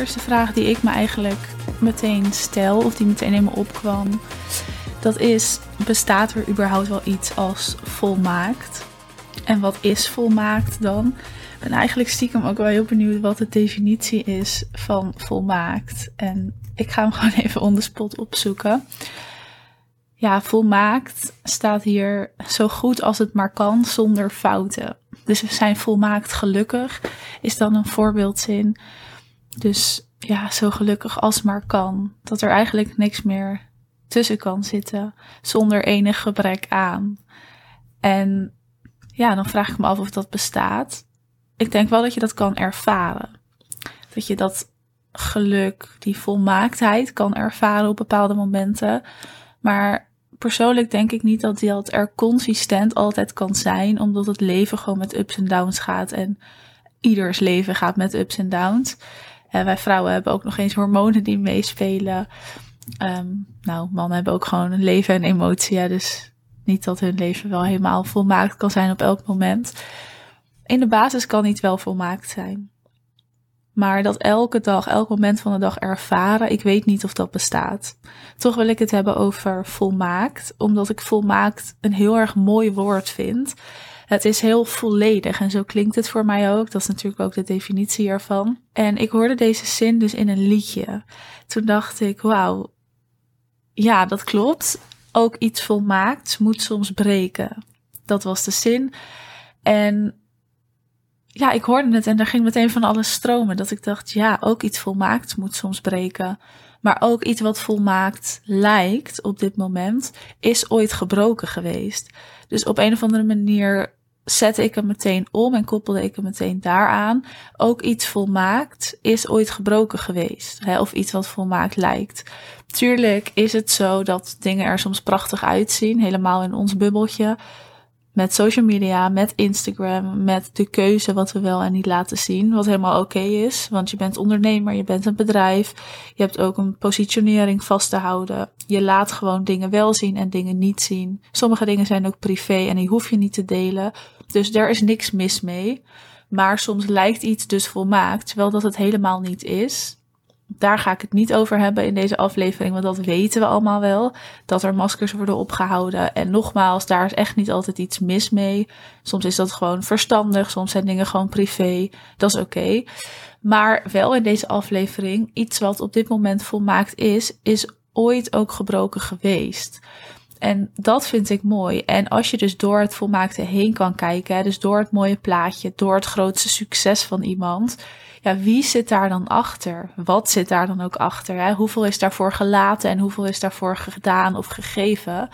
eerste vraag die ik me eigenlijk meteen stel, of die meteen in me opkwam, dat is: bestaat er überhaupt wel iets als volmaakt? En wat is volmaakt dan? Ik ben eigenlijk stiekem ook wel heel benieuwd wat de definitie is van volmaakt. En ik ga hem gewoon even on the spot opzoeken. Ja, volmaakt staat hier zo goed als het maar kan zonder fouten. Dus we zijn volmaakt gelukkig, is dan een voorbeeldzin. Dus ja, zo gelukkig als maar kan. Dat er eigenlijk niks meer tussen kan zitten zonder enig gebrek aan. En ja, dan vraag ik me af of dat bestaat. Ik denk wel dat je dat kan ervaren. Dat je dat geluk, die volmaaktheid kan ervaren op bepaalde momenten. Maar persoonlijk denk ik niet dat dat er consistent altijd kan zijn, omdat het leven gewoon met ups en downs gaat. En ieders leven gaat met ups en downs. En wij vrouwen hebben ook nog eens hormonen die meespelen. Um, nou, mannen hebben ook gewoon een leven en emotie. dus niet dat hun leven wel helemaal volmaakt kan zijn op elk moment. In de basis kan niet wel volmaakt zijn. Maar dat elke dag, elk moment van de dag ervaren, ik weet niet of dat bestaat. Toch wil ik het hebben over volmaakt, omdat ik volmaakt een heel erg mooi woord vind. Het is heel volledig en zo klinkt het voor mij ook. Dat is natuurlijk ook de definitie ervan. En ik hoorde deze zin dus in een liedje. Toen dacht ik, wauw, ja, dat klopt. Ook iets volmaakt moet soms breken. Dat was de zin. En ja, ik hoorde het en daar ging meteen van alles stromen. Dat ik dacht, ja, ook iets volmaakt moet soms breken. Maar ook iets wat volmaakt lijkt op dit moment, is ooit gebroken geweest. Dus op een of andere manier zette ik hem meteen om en koppelde ik hem meteen daaraan. Ook iets volmaakt is ooit gebroken geweest. Hè, of iets wat volmaakt lijkt. Tuurlijk is het zo dat dingen er soms prachtig uitzien, helemaal in ons bubbeltje met social media, met Instagram, met de keuze wat we wel en niet laten zien. Wat helemaal oké is, want je bent ondernemer, je bent een bedrijf. Je hebt ook een positionering vast te houden. Je laat gewoon dingen wel zien en dingen niet zien. Sommige dingen zijn ook privé en die hoef je niet te delen. Dus daar is niks mis mee. Maar soms lijkt iets dus volmaakt, terwijl dat het helemaal niet is daar ga ik het niet over hebben in deze aflevering, want dat weten we allemaal wel. Dat er maskers worden opgehouden. En nogmaals, daar is echt niet altijd iets mis mee. Soms is dat gewoon verstandig, soms zijn dingen gewoon privé. Dat is oké. Maar wel in deze aflevering, iets wat op dit moment volmaakt is, is ooit ook gebroken geweest. En dat vind ik mooi. En als je dus door het volmaakte heen kan kijken, dus door het mooie plaatje, door het grootste succes van iemand, ja, wie zit daar dan achter? Wat zit daar dan ook achter? Hè? Hoeveel is daarvoor gelaten en hoeveel is daarvoor gedaan of gegeven?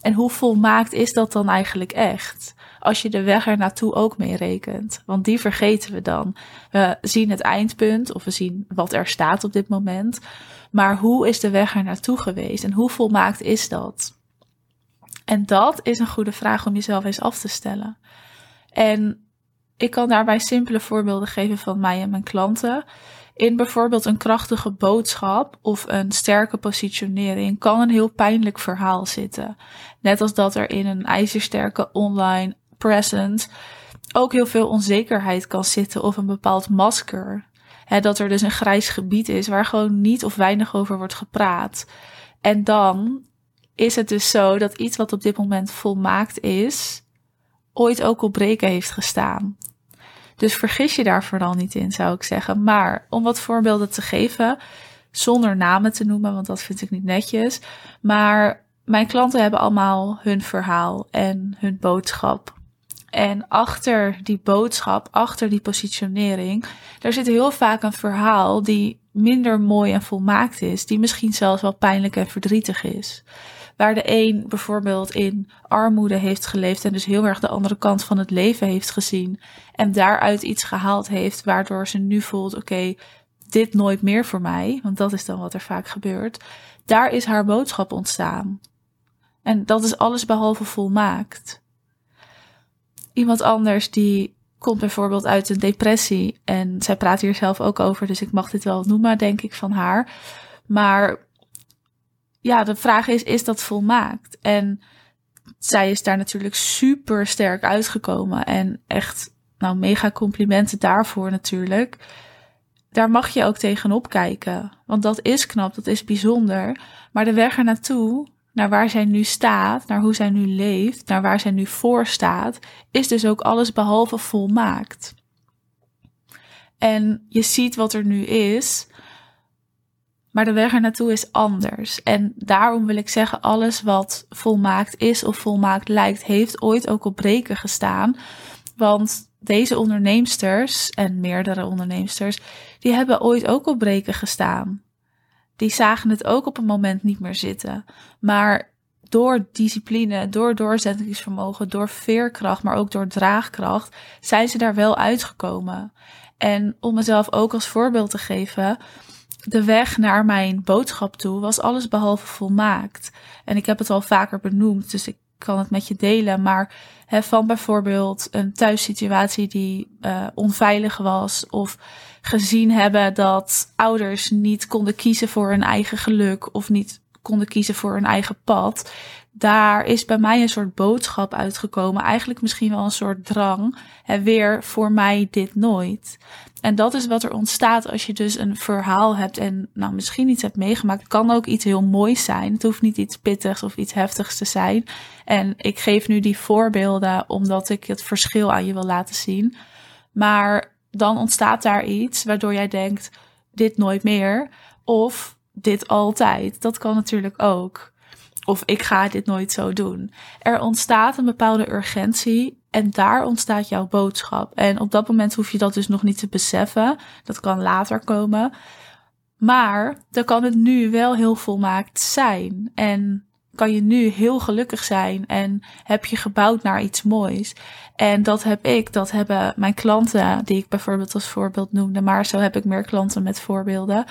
En hoe volmaakt is dat dan eigenlijk echt? Als je de weg er naartoe ook mee rekent. Want die vergeten we dan. We zien het eindpunt of we zien wat er staat op dit moment. Maar hoe is de weg er naartoe geweest en hoe volmaakt is dat? En dat is een goede vraag om jezelf eens af te stellen. En ik kan daarbij simpele voorbeelden geven van mij en mijn klanten. In bijvoorbeeld een krachtige boodschap of een sterke positionering kan een heel pijnlijk verhaal zitten. Net als dat er in een ijzersterke online presence ook heel veel onzekerheid kan zitten of een bepaald masker. dat er dus een grijs gebied is waar gewoon niet of weinig over wordt gepraat. En dan is het dus zo dat iets wat op dit moment volmaakt is, ooit ook op breken heeft gestaan. Dus vergis je daar vooral niet in, zou ik zeggen. Maar om wat voorbeelden te geven, zonder namen te noemen, want dat vind ik niet netjes. Maar mijn klanten hebben allemaal hun verhaal en hun boodschap. En achter die boodschap, achter die positionering, daar zit heel vaak een verhaal die minder mooi en volmaakt is, die misschien zelfs wel pijnlijk en verdrietig is. Waar de een bijvoorbeeld in armoede heeft geleefd en dus heel erg de andere kant van het leven heeft gezien. En daaruit iets gehaald heeft waardoor ze nu voelt: oké, dit nooit meer voor mij. Want dat is dan wat er vaak gebeurt. Daar is haar boodschap ontstaan. En dat is alles behalve volmaakt. Iemand anders die komt bijvoorbeeld uit een depressie. En zij praat hier zelf ook over, dus ik mag dit wel noemen, denk ik, van haar. Maar ja, de vraag is, is dat volmaakt? En zij is daar natuurlijk super sterk uitgekomen. En echt, nou, mega complimenten daarvoor natuurlijk. daar mag je ook tegenop kijken. Want dat is knap, dat is bijzonder. Maar de weg er naartoe, naar waar zij nu staat, naar hoe zij nu leeft, naar waar zij nu voor staat, is dus ook alles behalve volmaakt. En je ziet wat er nu is, maar de weg er naartoe is anders. En daarom wil ik zeggen, alles wat volmaakt is of volmaakt lijkt, heeft ooit ook op breken gestaan. Want deze onderneemsters en meerdere onderneemsters, die hebben ooit ook op breken gestaan. Die zagen het ook op een moment niet meer zitten. Maar door discipline, door doorzettingsvermogen, door veerkracht, maar ook door draagkracht, zijn ze daar wel uitgekomen. En om mezelf ook als voorbeeld te geven, de weg naar mijn boodschap toe was alles behalve volmaakt. En ik heb het al vaker benoemd, dus ik kan het met je delen. Maar van bijvoorbeeld een thuissituatie die uh, onveilig was. Of gezien hebben dat ouders niet konden kiezen voor hun eigen geluk. Of niet konden kiezen voor hun eigen pad. Daar is bij mij een soort boodschap uitgekomen. Eigenlijk misschien wel een soort drang. En weer voor mij dit nooit. En dat is wat er ontstaat als je dus een verhaal hebt en nou misschien iets hebt meegemaakt. Het kan ook iets heel moois zijn. Het hoeft niet iets pittigs of iets heftigs te zijn. En ik geef nu die voorbeelden omdat ik het verschil aan je wil laten zien. Maar dan ontstaat daar iets waardoor jij denkt: dit nooit meer. Of dit altijd. Dat kan natuurlijk ook. Of ik ga dit nooit zo doen. Er ontstaat een bepaalde urgentie en daar ontstaat jouw boodschap. En op dat moment hoef je dat dus nog niet te beseffen. Dat kan later komen. Maar dan kan het nu wel heel volmaakt zijn. En kan je nu heel gelukkig zijn en heb je gebouwd naar iets moois. En dat heb ik, dat hebben mijn klanten, die ik bijvoorbeeld als voorbeeld noemde, maar zo heb ik meer klanten met voorbeelden.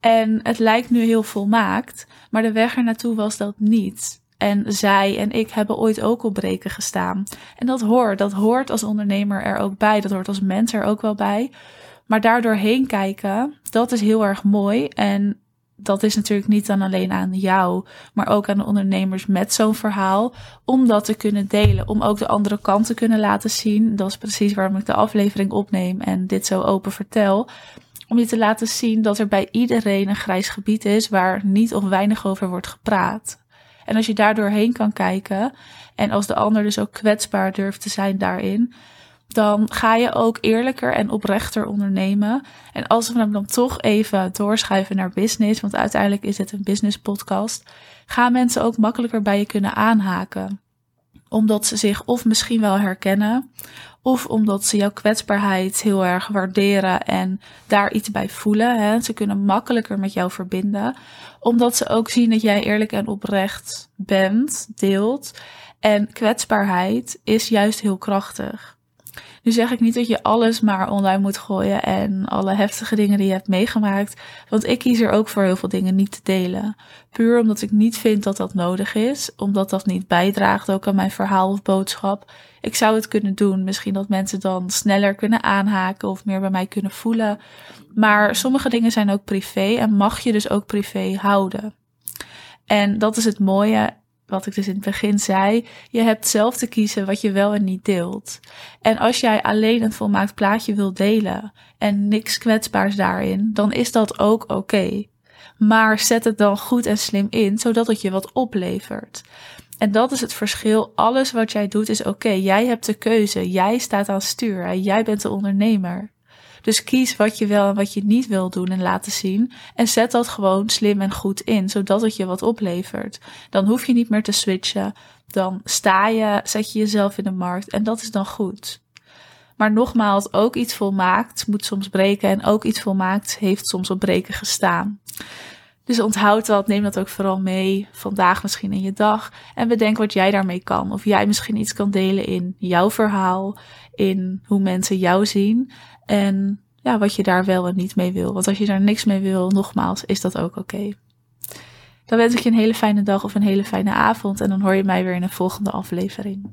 En het lijkt nu heel volmaakt, maar de weg er naartoe was dat niet. En zij en ik hebben ooit ook op breken gestaan. En dat hoort, dat hoort als ondernemer er ook bij, dat hoort als mens er ook wel bij. Maar daardoor heen kijken, dat is heel erg mooi. En dat is natuurlijk niet dan alleen aan jou, maar ook aan de ondernemers met zo'n verhaal. Om dat te kunnen delen, om ook de andere kant te kunnen laten zien. Dat is precies waarom ik de aflevering opneem en dit zo open vertel om je te laten zien dat er bij iedereen een grijs gebied is waar niet of weinig over wordt gepraat. En als je daar doorheen kan kijken en als de ander dus ook kwetsbaar durft te zijn daarin, dan ga je ook eerlijker en oprechter ondernemen. En als we hem dan toch even doorschuiven naar business, want uiteindelijk is het een business podcast, gaan mensen ook makkelijker bij je kunnen aanhaken omdat ze zich of misschien wel herkennen, of omdat ze jouw kwetsbaarheid heel erg waarderen en daar iets bij voelen. Hè. Ze kunnen makkelijker met jou verbinden, omdat ze ook zien dat jij eerlijk en oprecht bent, deelt. En kwetsbaarheid is juist heel krachtig. Nu zeg ik niet dat je alles maar online moet gooien en alle heftige dingen die je hebt meegemaakt. Want ik kies er ook voor heel veel dingen niet te delen. Puur omdat ik niet vind dat dat nodig is. Omdat dat niet bijdraagt ook aan mijn verhaal of boodschap. Ik zou het kunnen doen. Misschien dat mensen dan sneller kunnen aanhaken of meer bij mij kunnen voelen. Maar sommige dingen zijn ook privé en mag je dus ook privé houden. En dat is het mooie wat ik dus in het begin zei, je hebt zelf te kiezen wat je wel en niet deelt. En als jij alleen een volmaakt plaatje wil delen en niks kwetsbaars daarin, dan is dat ook oké. Maar zet het dan goed en slim in, zodat het je wat oplevert. En dat is het verschil. Alles wat jij doet is oké. Jij hebt de keuze. Jij staat aan stuur. Jij bent de ondernemer. Dus kies wat je wel en wat je niet wil doen en laten zien. En zet dat gewoon slim en goed in, zodat het je wat oplevert. Dan hoef je niet meer te switchen. Dan sta je, zet je jezelf in de markt en dat is dan goed. Maar nogmaals, ook iets volmaakt moet soms breken en ook iets volmaakt heeft soms op breken gestaan. Dus onthoud dat, neem dat ook vooral mee, vandaag misschien in je dag. En bedenk wat jij daarmee kan. Of jij misschien iets kan delen in jouw verhaal, in hoe mensen jou zien. En ja, wat je daar wel en niet mee wil. Want als je daar niks mee wil, nogmaals, is dat ook oké. Dan wens ik je een hele fijne dag of een hele fijne avond. En dan hoor je mij weer in een volgende aflevering.